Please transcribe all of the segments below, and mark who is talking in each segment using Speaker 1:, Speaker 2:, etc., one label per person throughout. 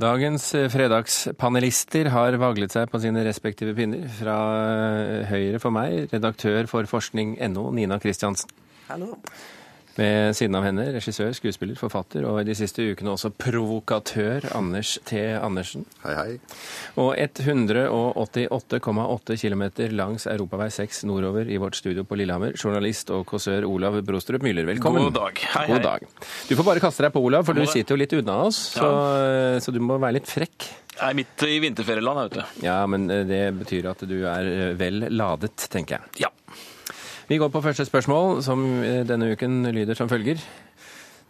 Speaker 1: Dagens eh, fredagspanelister har vaglet seg på sine respektive pinner. Fra eh, høyre for meg, redaktør for forskning.no, Nina Kristiansen.
Speaker 2: Hallo.
Speaker 1: Ved siden av henne regissør, skuespiller, forfatter og i de siste ukene også provokatør Anders T. Andersen.
Speaker 3: Hei, hei.
Speaker 1: Og 188,8 km langs Europavei 6 nordover i vårt studio på Lillehammer, journalist og kåsør Olav Brostrup Myhler. Velkommen.
Speaker 4: God dag. Hei,
Speaker 1: God dag. Du får bare kaste deg på, Olav, for du sitter jo litt unna oss. Så, så du må være litt frekk.
Speaker 4: Jeg er midt i vinterferieland, vet du.
Speaker 1: Ja, men eh, det betyr at du er eh, vel ladet, tenker jeg.
Speaker 4: Ja.
Speaker 1: Vi går på første spørsmål, som eh, denne uken lyder som følger.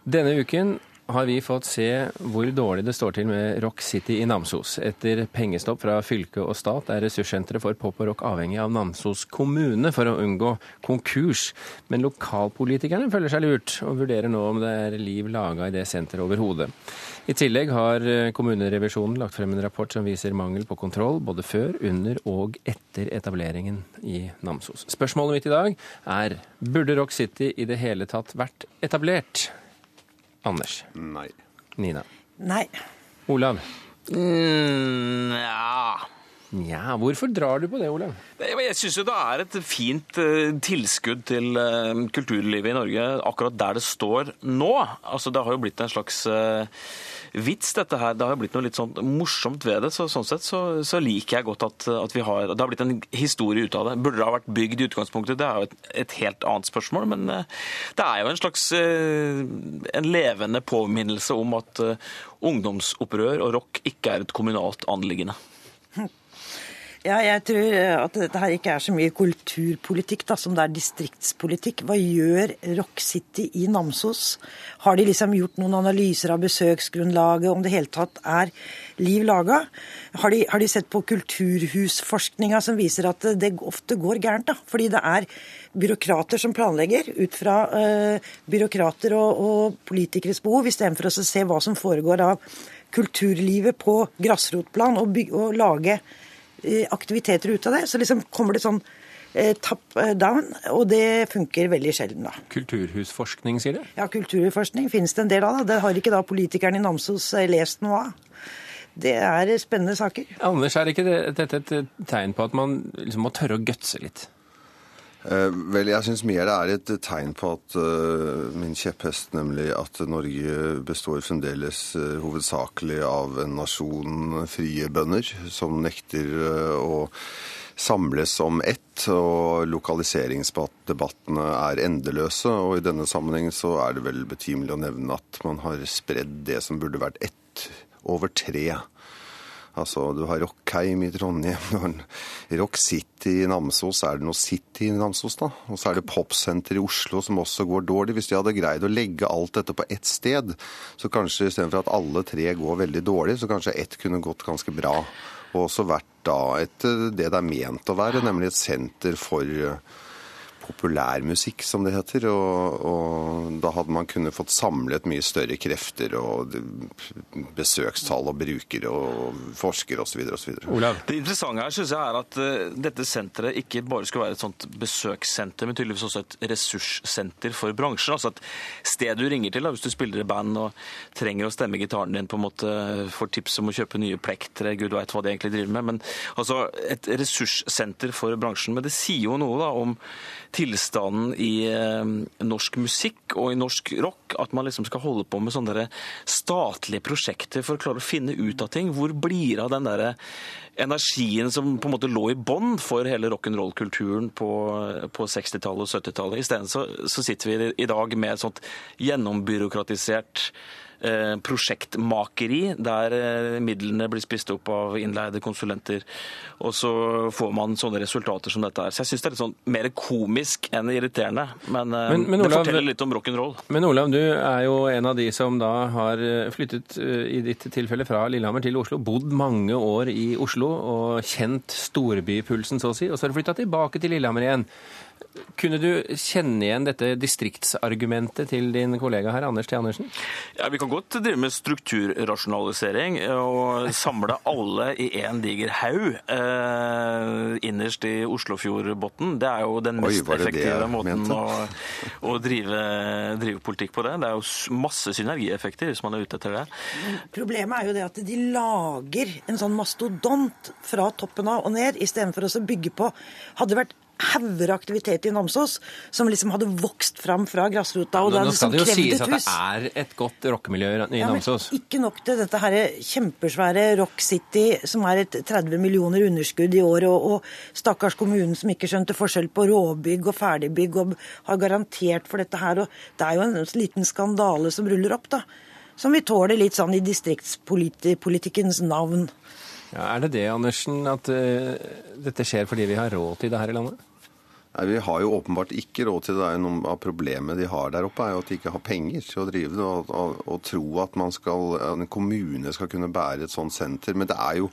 Speaker 1: Denne uken har vi fått se hvor dårlig det står til med Rock City i Namsos. Etter pengestopp fra fylke og stat er ressurssenteret for pop og rock avhengig av Namsos kommune for å unngå konkurs. Men lokalpolitikerne føler seg lurt, og vurderer nå om det er liv laga i det senteret overhodet. I tillegg har kommunerevisjonen lagt frem en rapport som viser mangel på kontroll både før, under og etter etableringen i Namsos. Spørsmålet mitt i dag er burde Rock City i det hele tatt vært etablert? Anders.
Speaker 3: Nei.
Speaker 1: Nina.
Speaker 2: Nei.
Speaker 1: Olav.
Speaker 4: Mm, ja.
Speaker 1: Nja, hvorfor drar du på det, Olav?
Speaker 4: Jeg syns jo det er et fint eh, tilskudd til eh, kulturlivet i Norge akkurat der det står nå. Altså, Det har jo blitt en slags eh, vits, dette her. Det har jo blitt noe litt sånn morsomt ved det. så Sånn sett så, så liker jeg godt at, at vi har Det har blitt en historie ut av det. Burde det ha vært bygd i utgangspunktet? Det er jo et, et helt annet spørsmål. Men det er jo en slags en levende påminnelse om at ungdomsopprør og rock ikke er et kommunalt anliggende.
Speaker 2: Ja, jeg tror eh, at dette her ikke er så mye kulturpolitikk da, som det er distriktspolitikk. Hva gjør Rock City i Namsos? Har de liksom gjort noen analyser av besøksgrunnlaget, om det hele tatt er liv laga? Har har de sett på kulturhusforskninga som viser at det ofte går gærent? da, Fordi det er byråkrater som planlegger ut fra uh, byråkrater og, og politikeres behov, istedenfor å se hva som foregår av kulturlivet på grasrotplan, og, og lage aktiviteter ut av det. Så liksom kommer det sånn eh, top eh, down, og det funker veldig sjelden, da.
Speaker 1: Kulturhusforskning, sier du?
Speaker 2: Ja, kulturforskning finnes det en del av. da. Det har ikke da politikerne i Namsos eh, lest noe av. Det er spennende saker.
Speaker 1: Anders, er ikke det- dette et tegn på at man liksom må tørre å gutse litt?
Speaker 3: Eh, vel, jeg syns mer det er et tegn på at uh, min kjepphest, nemlig at Norge består fremdeles uh, hovedsakelig av en nasjon frie bønder som nekter uh, å samles om ett, og lokaliseringsdebattene er endeløse. Og i denne sammenheng så er det vel betimelig å nevne at man har spredd det som burde vært ett, over tre. Altså, du har Rockheim i Trondheim, Rock City i Namsos. Er det noe City i Namsos, da? Og så er det Popsenter i Oslo som også går dårlig. Hvis de hadde greid å legge alt dette på ett sted, så kanskje istedenfor at alle tre går veldig dårlig, så kanskje ett kunne gått ganske bra. Og også vært da et, det det er ment å være, nemlig et senter for eh, populærmusikk, som det heter. Og, og da hadde man kunnet fått samlet mye større krefter og besøkstall og brukere og forskere osv. osv.
Speaker 4: Det interessante her synes jeg er at eh, dette senteret ikke bare skulle være et sånt besøkssenter, men tydeligvis også et ressurssenter for bransjen. Altså et sted du ringer til da, hvis du spiller i band og trenger å stemme gitaren din, på en måte får tips om å kjøpe nye plektere, gud vet hva de egentlig driver med. Men altså et ressurssenter for bransjen. Men det sier jo noe da om tilstanden i eh, norsk musikk og i norsk rock, at man liksom skal holde på med sånne statlige prosjekter for å klare å finne ut av ting. Hvor blir det av den derre energien som på en måte lå i bånn for hele rock'n'roll-kulturen på, på 60-tallet og 70-tallet. Isteden så, så sitter vi i dag med et sånt gjennombyråkratisert prosjektmakeri, der eh, midlene blir spist opp av innleide konsulenter. Og så får man sånne resultater som dette her. Så jeg syns det er litt sånn mer komisk enn irriterende. Men,
Speaker 1: men, Men- Olav, det
Speaker 4: forteller litt om rock'n'roll.
Speaker 1: Men Olav, du er jo en av de som da har eh, flyttet eh, i ditt tilfelle fra Lillehammer til Oslo, bodd mange år i Oslo og kjent storbypulsen, så å si, og så har du flytta tilbake til Lillehammer igjen. Kunne du kjenne igjen dette distriktsargumentet til din kollega her, Anders T. Andersen?
Speaker 4: Ja, Vi kan godt drive med strukturrasjonalisering og samle alle i én diger haug eh, innerst i Oslofjordbotn. Det er jo den mest
Speaker 3: Oi,
Speaker 4: effektive måten å, å drive, drive politikk på det. Det er jo masse synergieffekter hvis man er ute etter det.
Speaker 2: Problemet er jo det at de lager en sånn mastodont fra toppen av og ned, istedenfor å bygge på Hadde det vært hauger aktivitet i Namsos som liksom hadde vokst fram fra grasrota, og det
Speaker 1: Nå
Speaker 2: hadde
Speaker 1: skal
Speaker 2: liksom
Speaker 1: det jo sies at det er et godt rockemiljø i
Speaker 2: Ja, men ikke nok til dette her kjempesvære Rock City, som er et 30 millioner underskudd i år, og, og stakkars kommunen som ikke skjønte forskjell på råbygg og ferdigbygg, og har garantert for dette her. Og det er jo en liten skandale som ruller opp, da. Som vi tåler litt sånn i distriktspolitikkens navn.
Speaker 1: Ja, er det det, Andersen, at uh, dette skjer fordi vi har råd til det her i landet?
Speaker 3: Nei, Vi har jo åpenbart ikke råd til det. Det er Noe av problemet de har der oppe, er jo at de ikke har penger til å drive det. Og, og, og tro at skal, en kommune skal kunne bære et sånt senter. Men det er jo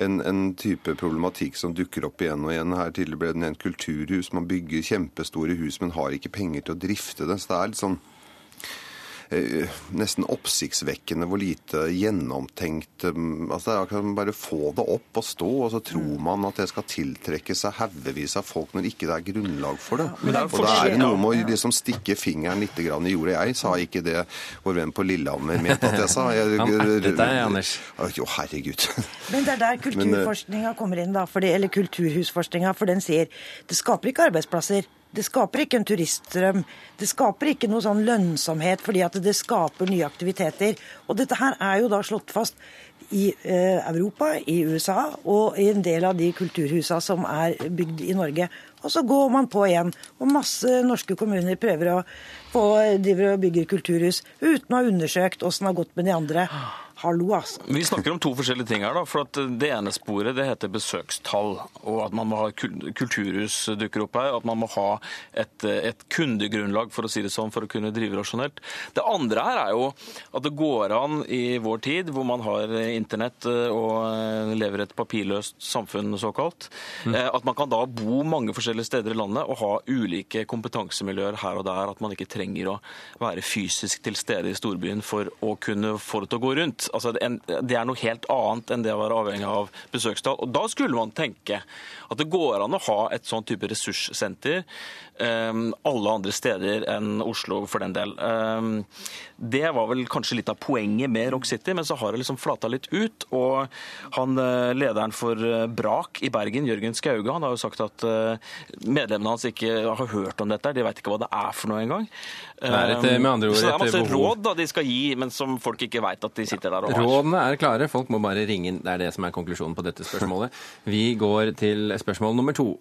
Speaker 3: en, en type problematikk som dukker opp igjen og igjen. Her tidligere ble det nevnt kulturhus. Man bygger kjempestore hus, men har ikke penger til å drifte det. Så det er litt sånn nesten oppsiktsvekkende hvor lite gjennomtenkt eh, altså Det er akkurat som bare få det opp og stå, og så tror man at det skal tiltrekke seg haugevis av folk når ikke det er grunnlag for det.
Speaker 2: Ja, det er
Speaker 3: og da er det noe med å liksom stikke fingeren litt i jordet. Jeg sa ikke det vår venn på Lillehammer mente at jeg sa. Jeg,
Speaker 1: Han ertet deg, Anders.
Speaker 3: Jo, herregud.
Speaker 2: Men det er der kulturforskninga kommer inn, da, fordi, eller kulturhusforskninga, for den sier det skaper ikke arbeidsplasser. Det skaper ikke en turiststrøm. Det skaper ikke noe sånn lønnsomhet fordi at det skaper nye aktiviteter. Og dette her er jo da slått fast i eh, Europa, i USA og i en del av de kulturhusa som er bygd i Norge. Og så går man på igjen. Og masse norske kommuner prøver å få, driver og bygger kulturhus uten å ha undersøkt åssen det har gått med de andre. Hallo, altså.
Speaker 4: Vi snakker om to forskjellige ting her. da, for at Det ene sporet det heter besøkstall. og At man må ha kulturhus dukker opp her. At man må ha et, et kundegrunnlag for å si det sånn, for å kunne drive rasjonelt. Det andre her er jo at det går an i vår tid, hvor man har internett og lever et papirløst samfunn såkalt, mm. at man kan da bo mange forskjellige steder i landet og ha ulike kompetansemiljøer her og der. At man ikke trenger å være fysisk til stede i storbyen for å kunne få det til å gå rundt. Altså, det er noe helt annet enn det å være avhengig av besøkstall. Og da skulle man tenke at det går an å ha et sånn type ressurssenter um, alle andre steder enn Oslo, for den del. Um, det var vel kanskje litt av poenget med Rock City, men så har det liksom flata litt ut. Og han eh, lederen for eh, Brak i Bergen, Jørgen Skauge, han har jo sagt at eh, medlemmene hans ikke har hørt om dette. De veit ikke hva det er for noe engang.
Speaker 1: Det er et, med andre ord,
Speaker 4: så det er masse råd da de skal gi, men som folk ikke veit at de sitter der og har.
Speaker 1: Rådene er klare, folk må bare ringe inn. Det er det som er konklusjonen på dette spørsmålet. Vi går til spørsmål nummer to.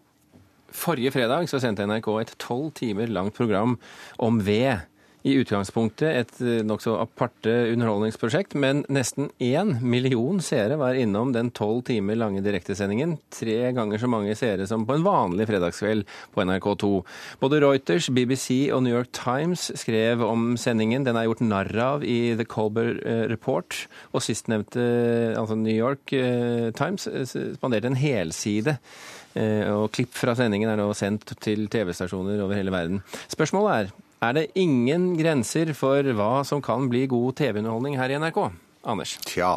Speaker 1: Forrige fredag så sendte NRK et tolv timer langt program om ved. I utgangspunktet et eh, nokså aparte underholdningsprosjekt, men nesten én million seere var innom den tolv timer lange direktesendingen. Tre ganger så mange seere som på en vanlig fredagskveld på NRK2. Både Reuters, BBC og New York Times skrev om sendingen. Den er gjort narr av i The Colbert eh, Report. Og sistnevnte, altså New York eh, Times, eh, spanderte en helside. Eh, Og klipp fra sendingen er nå sendt til TV-stasjoner over hele verden. Spørsmålet er er det ingen grenser for hva som kan bli god TV-underholdning her i NRK? Anders.
Speaker 3: Tja.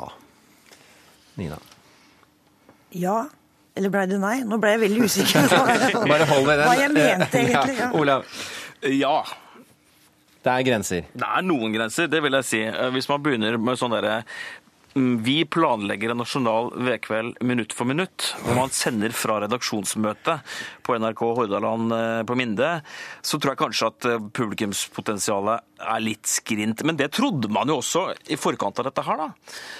Speaker 1: Nina.
Speaker 2: Ja. Eller ble det nei? Nå ble jeg veldig usikker.
Speaker 1: Bare hold ved den.
Speaker 2: Hva jeg mente egentlig. Ja.
Speaker 1: Olav,
Speaker 4: Ja,
Speaker 1: det er grenser.
Speaker 4: det er noen grenser, det vil jeg si. Eh, Hvis man begynner med sånn derre vi planlegger en nasjonal vedkveld minutt for minutt, og man sender fra redaksjonsmøtet på NRK Hordaland eh, på Minde, så tror jeg kanskje at eh, publikumspotensialet er litt skrint. Men det trodde man jo også i forkant av dette her, da.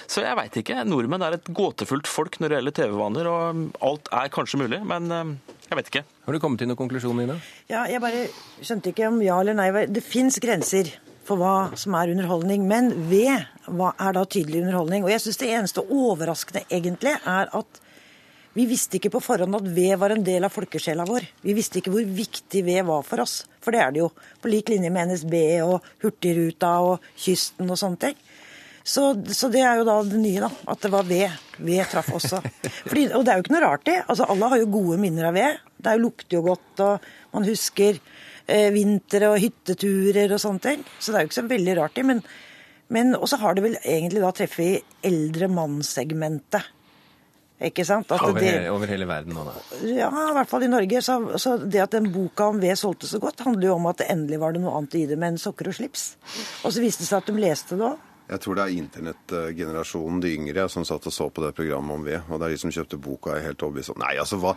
Speaker 4: Så jeg veit ikke. Nordmenn er et gåtefullt folk når det gjelder TV-vaner, og alt er kanskje mulig, men eh, jeg vet ikke.
Speaker 1: Har du kommet til noen konklusjon, Nina?
Speaker 2: Ja, jeg bare skjønte ikke om ja eller nei. Det fins grenser for hva som er underholdning, men ved hva er da tydelig underholdning. Og jeg syns det eneste overraskende egentlig er at vi visste ikke på forhånd at ved var en del av folkesjela vår. Vi visste ikke hvor viktig ved var for oss, for det er det jo. På lik linje med NSB og Hurtigruta og kysten og sånne ting. Så, så det er jo da det nye, da. At det var ved. Ved traff også. Fordi, og det er jo ikke noe rart, det. Altså, alle har jo gode minner av ved. Det er lukter jo godt, og man husker eh, vinter og hytteturer og sånne ting. Så det er jo ikke så veldig rart, det. Men, men også har det vel egentlig da treffet i eldre mannssegmentet. Ikke sant?
Speaker 1: Over, det, over, hele verden nå, da?
Speaker 2: Ja, i hvert fall i Norge. Så, så, det at den boka om ved solgte så godt, handler jo om at endelig var det noe annet i det med enn sokker og slips. Og så viste det seg at de leste det òg.
Speaker 3: Jeg tror det er internettgenerasjonen, de yngre, som satt og så på det programmet om ved. Og det er de som kjøpte boka, er helt overbevist om Nei, altså hva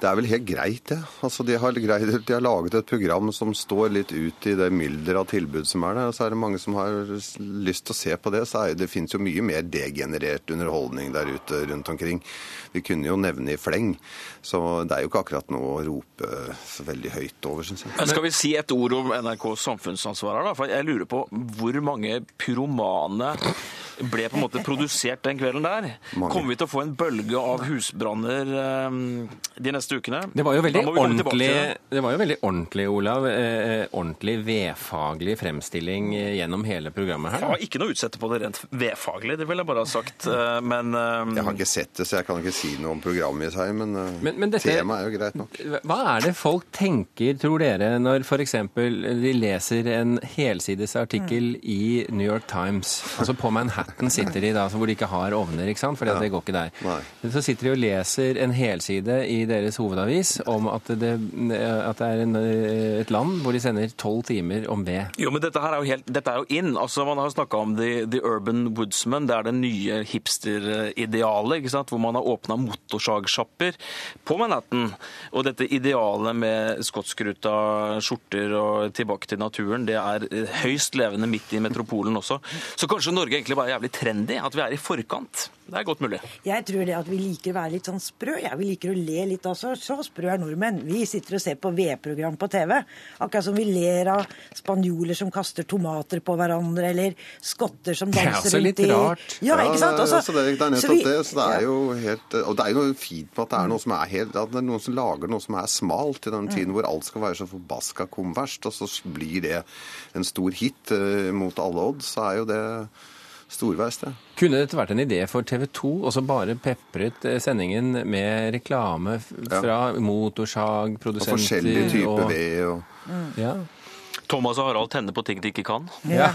Speaker 3: Det er vel helt greit, det. Altså, de, har greit, de har laget et program som står litt ut i det mylderet av tilbud som er der. Og så er det mange som har lyst til å se på det. Så er, det finnes jo mye mer degenerert underholdning der ute rundt omkring. Vi kunne jo nevne i fleng. Så det er jo ikke akkurat noe å rope så veldig høyt over, syns jeg.
Speaker 4: Men skal vi si et ord om NRKs samfunnsansvar her, da? For jeg lurer på hvor mange pyromaner brannet ble på en måte produsert den kvelden der. Mange. Kommer vi til å få en bølge av husbranner um, de neste ukene?
Speaker 1: Det var jo veldig, ordentlig, det var jo veldig ordentlig, Olav. Eh, ordentlig vedfaglig fremstilling gjennom hele programmet her.
Speaker 4: Har ikke noe å utsette på det rent vedfaglig, det vil jeg bare ha sagt. Eh, men eh,
Speaker 3: Jeg har ikke sett det, så jeg kan ikke si noe om programmet i seg, men, eh, men, men dette, temaet er jo greit nok.
Speaker 1: Hva er det folk tenker, tror dere, når f.eks. de leser en helsides artikkel mm. i New York Times Altså på Manhattan sitter de da, hvor de ikke har ovner, ikke sant? for ja. det går ikke der. Nei. Så sitter de og leser en helside i deres hovedavis om at det, at det er en, et land hvor de sender tolv timer om ved.
Speaker 4: Jo, men dette her er jo, helt, dette er jo inn. Altså, Man har snakka om the, the, Urban Woodsman. Det er det nye hipsteridealet, ikke sant? hvor man har åpna motorsagsjapper på Manhattan. Og dette idealet med skotsskruta skjorter og tilbake til naturen, det er høyst levende midt i metropolen også. Så kanskje Norge egentlig bare er jævlig trendy? At vi er i forkant? Det er godt mulig.
Speaker 2: Jeg tror det at vi liker å være litt sånn sprø. Ja, vi liker å le litt også. Så sprø er nordmenn. Vi sitter og ser på V-program på TV. Akkurat som vi ler av spanjoler som kaster tomater på hverandre, eller skotter som danser
Speaker 1: rundt i Det er så litt rart.
Speaker 2: Ja, ikke sant? Også,
Speaker 3: ja, det, det, er nettopp vi, det. Så det er jo helt Og det er jo noe fint med at det er noe som er helt At det er noen som lager noe som er smalt i den tiden mm. hvor alt skal være så forbaska konverst, og så blir det en stor hit uh, mot alle odds, så er jo det storveis, det.
Speaker 1: Kunne dette vært en idé for TV 2, og så bare pepret eh, sendingen med reklame fra ja. motorsagprodusenter
Speaker 3: og Forskjellige typer ved og
Speaker 4: mm. ja. Thomas og Harald tenner på ting de ikke kan.
Speaker 1: Ja.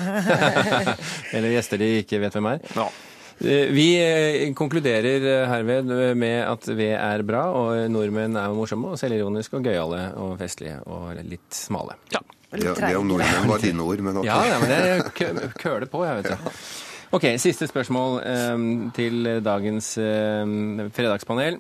Speaker 1: Eller gjester de ikke vet hvem er. Ja. Eh, vi eh, konkluderer herved med at ved er bra, og nordmenn er morsomme og selvironiske og gøyale og festlige og litt smale.
Speaker 3: Ja. Ja, det om nordmenn var dine ord, men ok.
Speaker 1: Ja, ja men det køler på, jeg vet det. Ok, Siste spørsmål um, til dagens um, fredagspanel.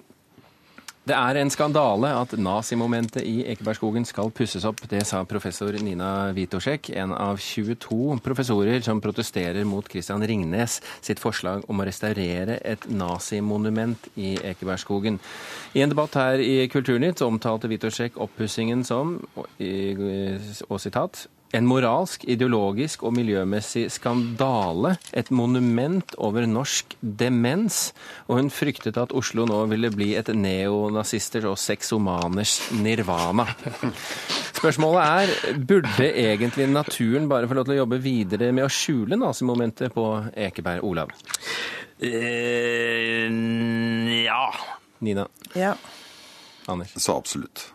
Speaker 1: Det er en skandale at nazimomentet i Ekebergskogen skal pusses opp. Det sa professor Nina Witosjek, en av 22 professorer som protesterer mot Christian Ringnes sitt forslag om å restaurere et nazimonument i Ekebergskogen. I en debatt her i Kulturnytt omtalte Witosjek oppussingen som, og, og sitat, en moralsk, ideologisk og miljømessig skandale, et monument over norsk demens, og hun fryktet at Oslo nå ville bli et neonazisters og sexomaners nirvana. Spørsmålet er burde egentlig naturen bare få lov til å jobbe videre med å skjule nazimomentet på Ekeberg, Olav?
Speaker 4: Uh, ja.
Speaker 1: Nina?
Speaker 2: Ja.
Speaker 1: Anders?
Speaker 3: Så absolutt.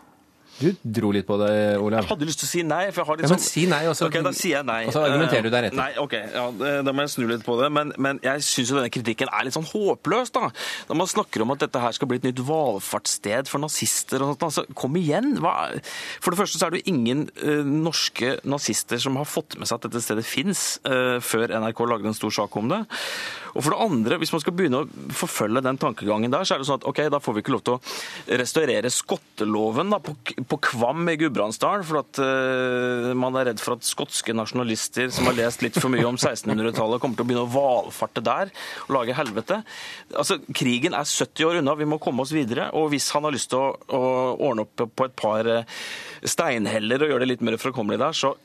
Speaker 1: Du dro litt på det, Olav.
Speaker 4: Jeg hadde lyst til å si nei. for jeg har litt
Speaker 1: ja, men sånn... si nei, og så,
Speaker 4: okay, da sier jeg nei.
Speaker 1: Og så argumenterer du deretter.
Speaker 4: Nei, ok, ja, Da må jeg snu litt på det. Men, men jeg syns jo denne kritikken er litt sånn håpløs. da. Når man snakker om at dette her skal bli et nytt valfartssted for nazister og sånt, altså, kom igjen! Hva? For det første så er det jo ingen uh, norske nazister som har fått med seg at dette stedet fins, uh, før NRK lagde en stor sak om det. Og for det andre, hvis man skal begynne å forfølge den tankegangen der, så er det sånn at ok, da får vi ikke lov til å restaurere skotteloven da, på, på Kvam i Gudbrandsdalen, for at uh, man er redd for at skotske nasjonalister som har lest litt for mye om 1600-tallet, kommer til å begynne å valfarte der og lage helvete. Altså, Krigen er 70 år unna, vi må komme oss videre. Og hvis han har lyst til å, å ordne opp på et par eh, steinheller og gjøre det litt mer framkommelig der, så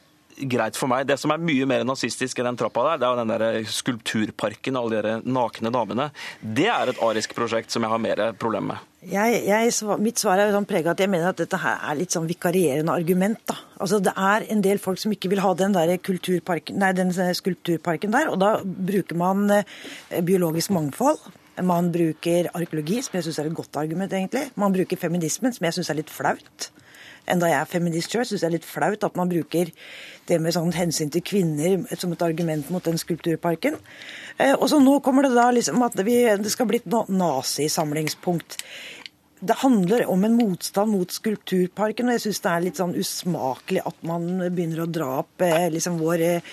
Speaker 4: greit for meg. Det som er mye mer nazistisk enn den trappa der, det er jo den der skulpturparken og alle de nakne damene. Det er et arisk prosjekt som jeg har mer problemer med.
Speaker 2: Jeg, jeg, mitt svar er sånn prega at jeg mener at dette her er litt sånn vikarierende argument. da. Altså Det er en del folk som ikke vil ha den der kulturparken, nei, den skulpturparken der, og da bruker man eh, biologisk mangfold. Man bruker arkeologi, som jeg syns er et godt argument, egentlig. Man bruker feminismen, som jeg syns er litt flaut. Enda jeg er feminist sjøl, syns jeg er litt flaut at man bruker det med sånn hensyn til kvinner som et argument mot den skulpturparken. Eh, og så nå kommer det da liksom at vi, det skal bli et nazisamlingspunkt det handler om en motstand mot skulpturparken, og jeg syns det er litt sånn usmakelig at man begynner å dra opp eh, liksom vår eh,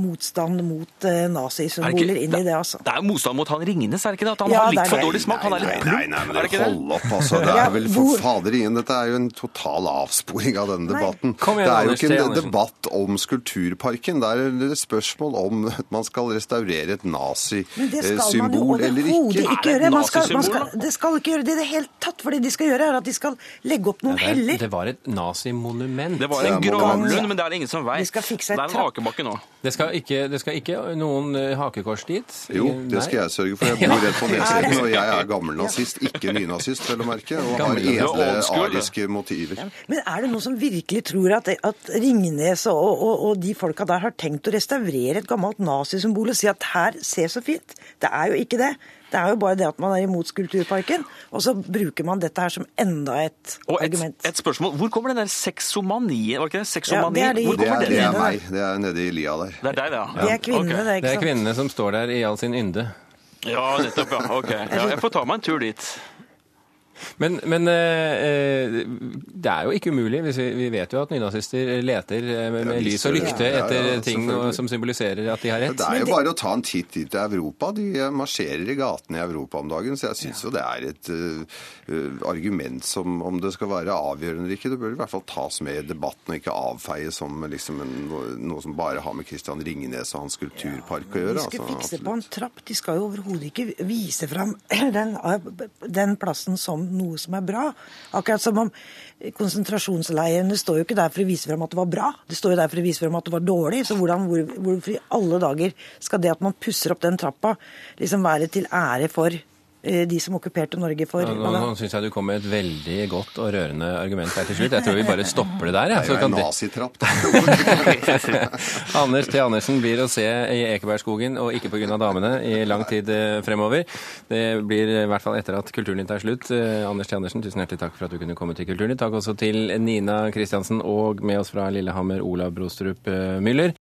Speaker 2: motstand mot eh, nazisymboler inn i det. altså.
Speaker 4: Det er jo motstand mot han Ringnes, er det ikke det? At han
Speaker 2: Ja,
Speaker 4: har litt for dårlig smak? Han er litt
Speaker 3: Nei,
Speaker 4: plump,
Speaker 3: nei, nei, men
Speaker 4: er ikke det?
Speaker 3: hold opp, altså. Det er vel for fader ingen. Dette er jo en total avsporing av denne debatten.
Speaker 1: Kom igjen,
Speaker 3: det er jo ikke en debatt om Skulpturparken. Det er et spørsmål om at man skal restaurere et
Speaker 2: Men det skal man jo
Speaker 3: eller
Speaker 2: overhodet
Speaker 3: ikke.
Speaker 2: ikke
Speaker 4: det
Speaker 2: gjøre. Man skal, man
Speaker 4: nazisymbol,
Speaker 2: skal, det skal ikke gjøre det i det hele tatt. For det de skal gjøre, er at de skal legge opp noen
Speaker 1: Det,
Speaker 2: heller.
Speaker 1: det var et nazimonument.
Speaker 4: Det var en
Speaker 3: må
Speaker 4: gravlund, men det er det ingen som veit.
Speaker 2: Et
Speaker 4: Det er en hakebakke nå.
Speaker 1: Det skal ikke, det skal ikke noen eh, hakekors dit?
Speaker 3: Jo,
Speaker 1: Ingen-
Speaker 3: det skal jeg sørge for. Jeg bor rett på nedsiden, og jeg er gammel nazist, ikke nynazist, vel å merke, og har edle ariske motiver.
Speaker 2: Men er det noen som virkelig tror at, at Ringnes og, og, og de folka der har tenkt å restaurere et gammelt nazisymbol og si at her, se så fint? Det er jo ikke det. Det er jo bare det at man er imot Skulpturparken, og så bruker man dette her som enda et
Speaker 4: Og et,
Speaker 2: argument.
Speaker 4: et spørsmål. Hvor kommer den der sexomanien? Var ikke det? Sexomani?
Speaker 2: Ja, det er de-
Speaker 3: Det er, det er meg. Det er nede i lia der.
Speaker 4: Det er deg, ja.
Speaker 2: Det er kvinnene,
Speaker 4: okay.
Speaker 2: det, ikke sant?
Speaker 1: Det er kvinnene som står der i all sin ynde.
Speaker 4: Ja, nettopp, ja. Ok. Ja, jeg får ta meg en tur dit.
Speaker 1: Men, men eh, eh, det er jo ikke umulig. Hvis vi, vi vet jo at nynazister leter eh, med, med
Speaker 3: Ja,
Speaker 1: lys og lykte
Speaker 3: ja, ja,
Speaker 1: etter
Speaker 3: ja,
Speaker 1: ting som symboliserer at de har rett.
Speaker 3: Det er jo bare å ta en titt dit til Europa. De marsjerer i gatene i Europa om dagen. Så jeg syns jo det er et uh, argument som om det skal være avgjørende eller ikke. Det bør i hvert fall tas med i debatten og ikke avfeies som liksom en, noe, noe som bare har med Christian Ringnes og hans kulturpark å gjøre.
Speaker 2: De skal
Speaker 3: altså,
Speaker 2: fikse
Speaker 3: absolutt.
Speaker 2: på en trapp. De skal jo overhodet ikke vise fram den, den plassen som noe som er bra. Akkurat som om konsentrasjonsleirene står jo ikke der for å vise frem at det var bra. Det står jo der for å vise frem at det var dårlig. Så hvordan, hvor, hvorfor i alle dager skal det at man pusser opp den trappa, liksom være til ære for de som okkuperte Norge for
Speaker 1: Ja, Nå, nå syns jeg du kom med et veldig godt og rørende argument her til slutt. Jeg tror vi bare stopper det der. Ja.
Speaker 3: Det er jo en nazitrapp. da.
Speaker 1: Anders T. Andersen blir å se i Ekebergskogen, og ikke pga. damene, i lang tid eh, fremover. Det blir i hvert fall etter at Kulturnytt er slutt. Eh, Anders T. Andersen, tusen hjertelig takk for at du kunne komme til Kulturnytt. Takk også til Nina Kristiansen og med oss fra Lillehammer, Olav Brostrup eh, Müller.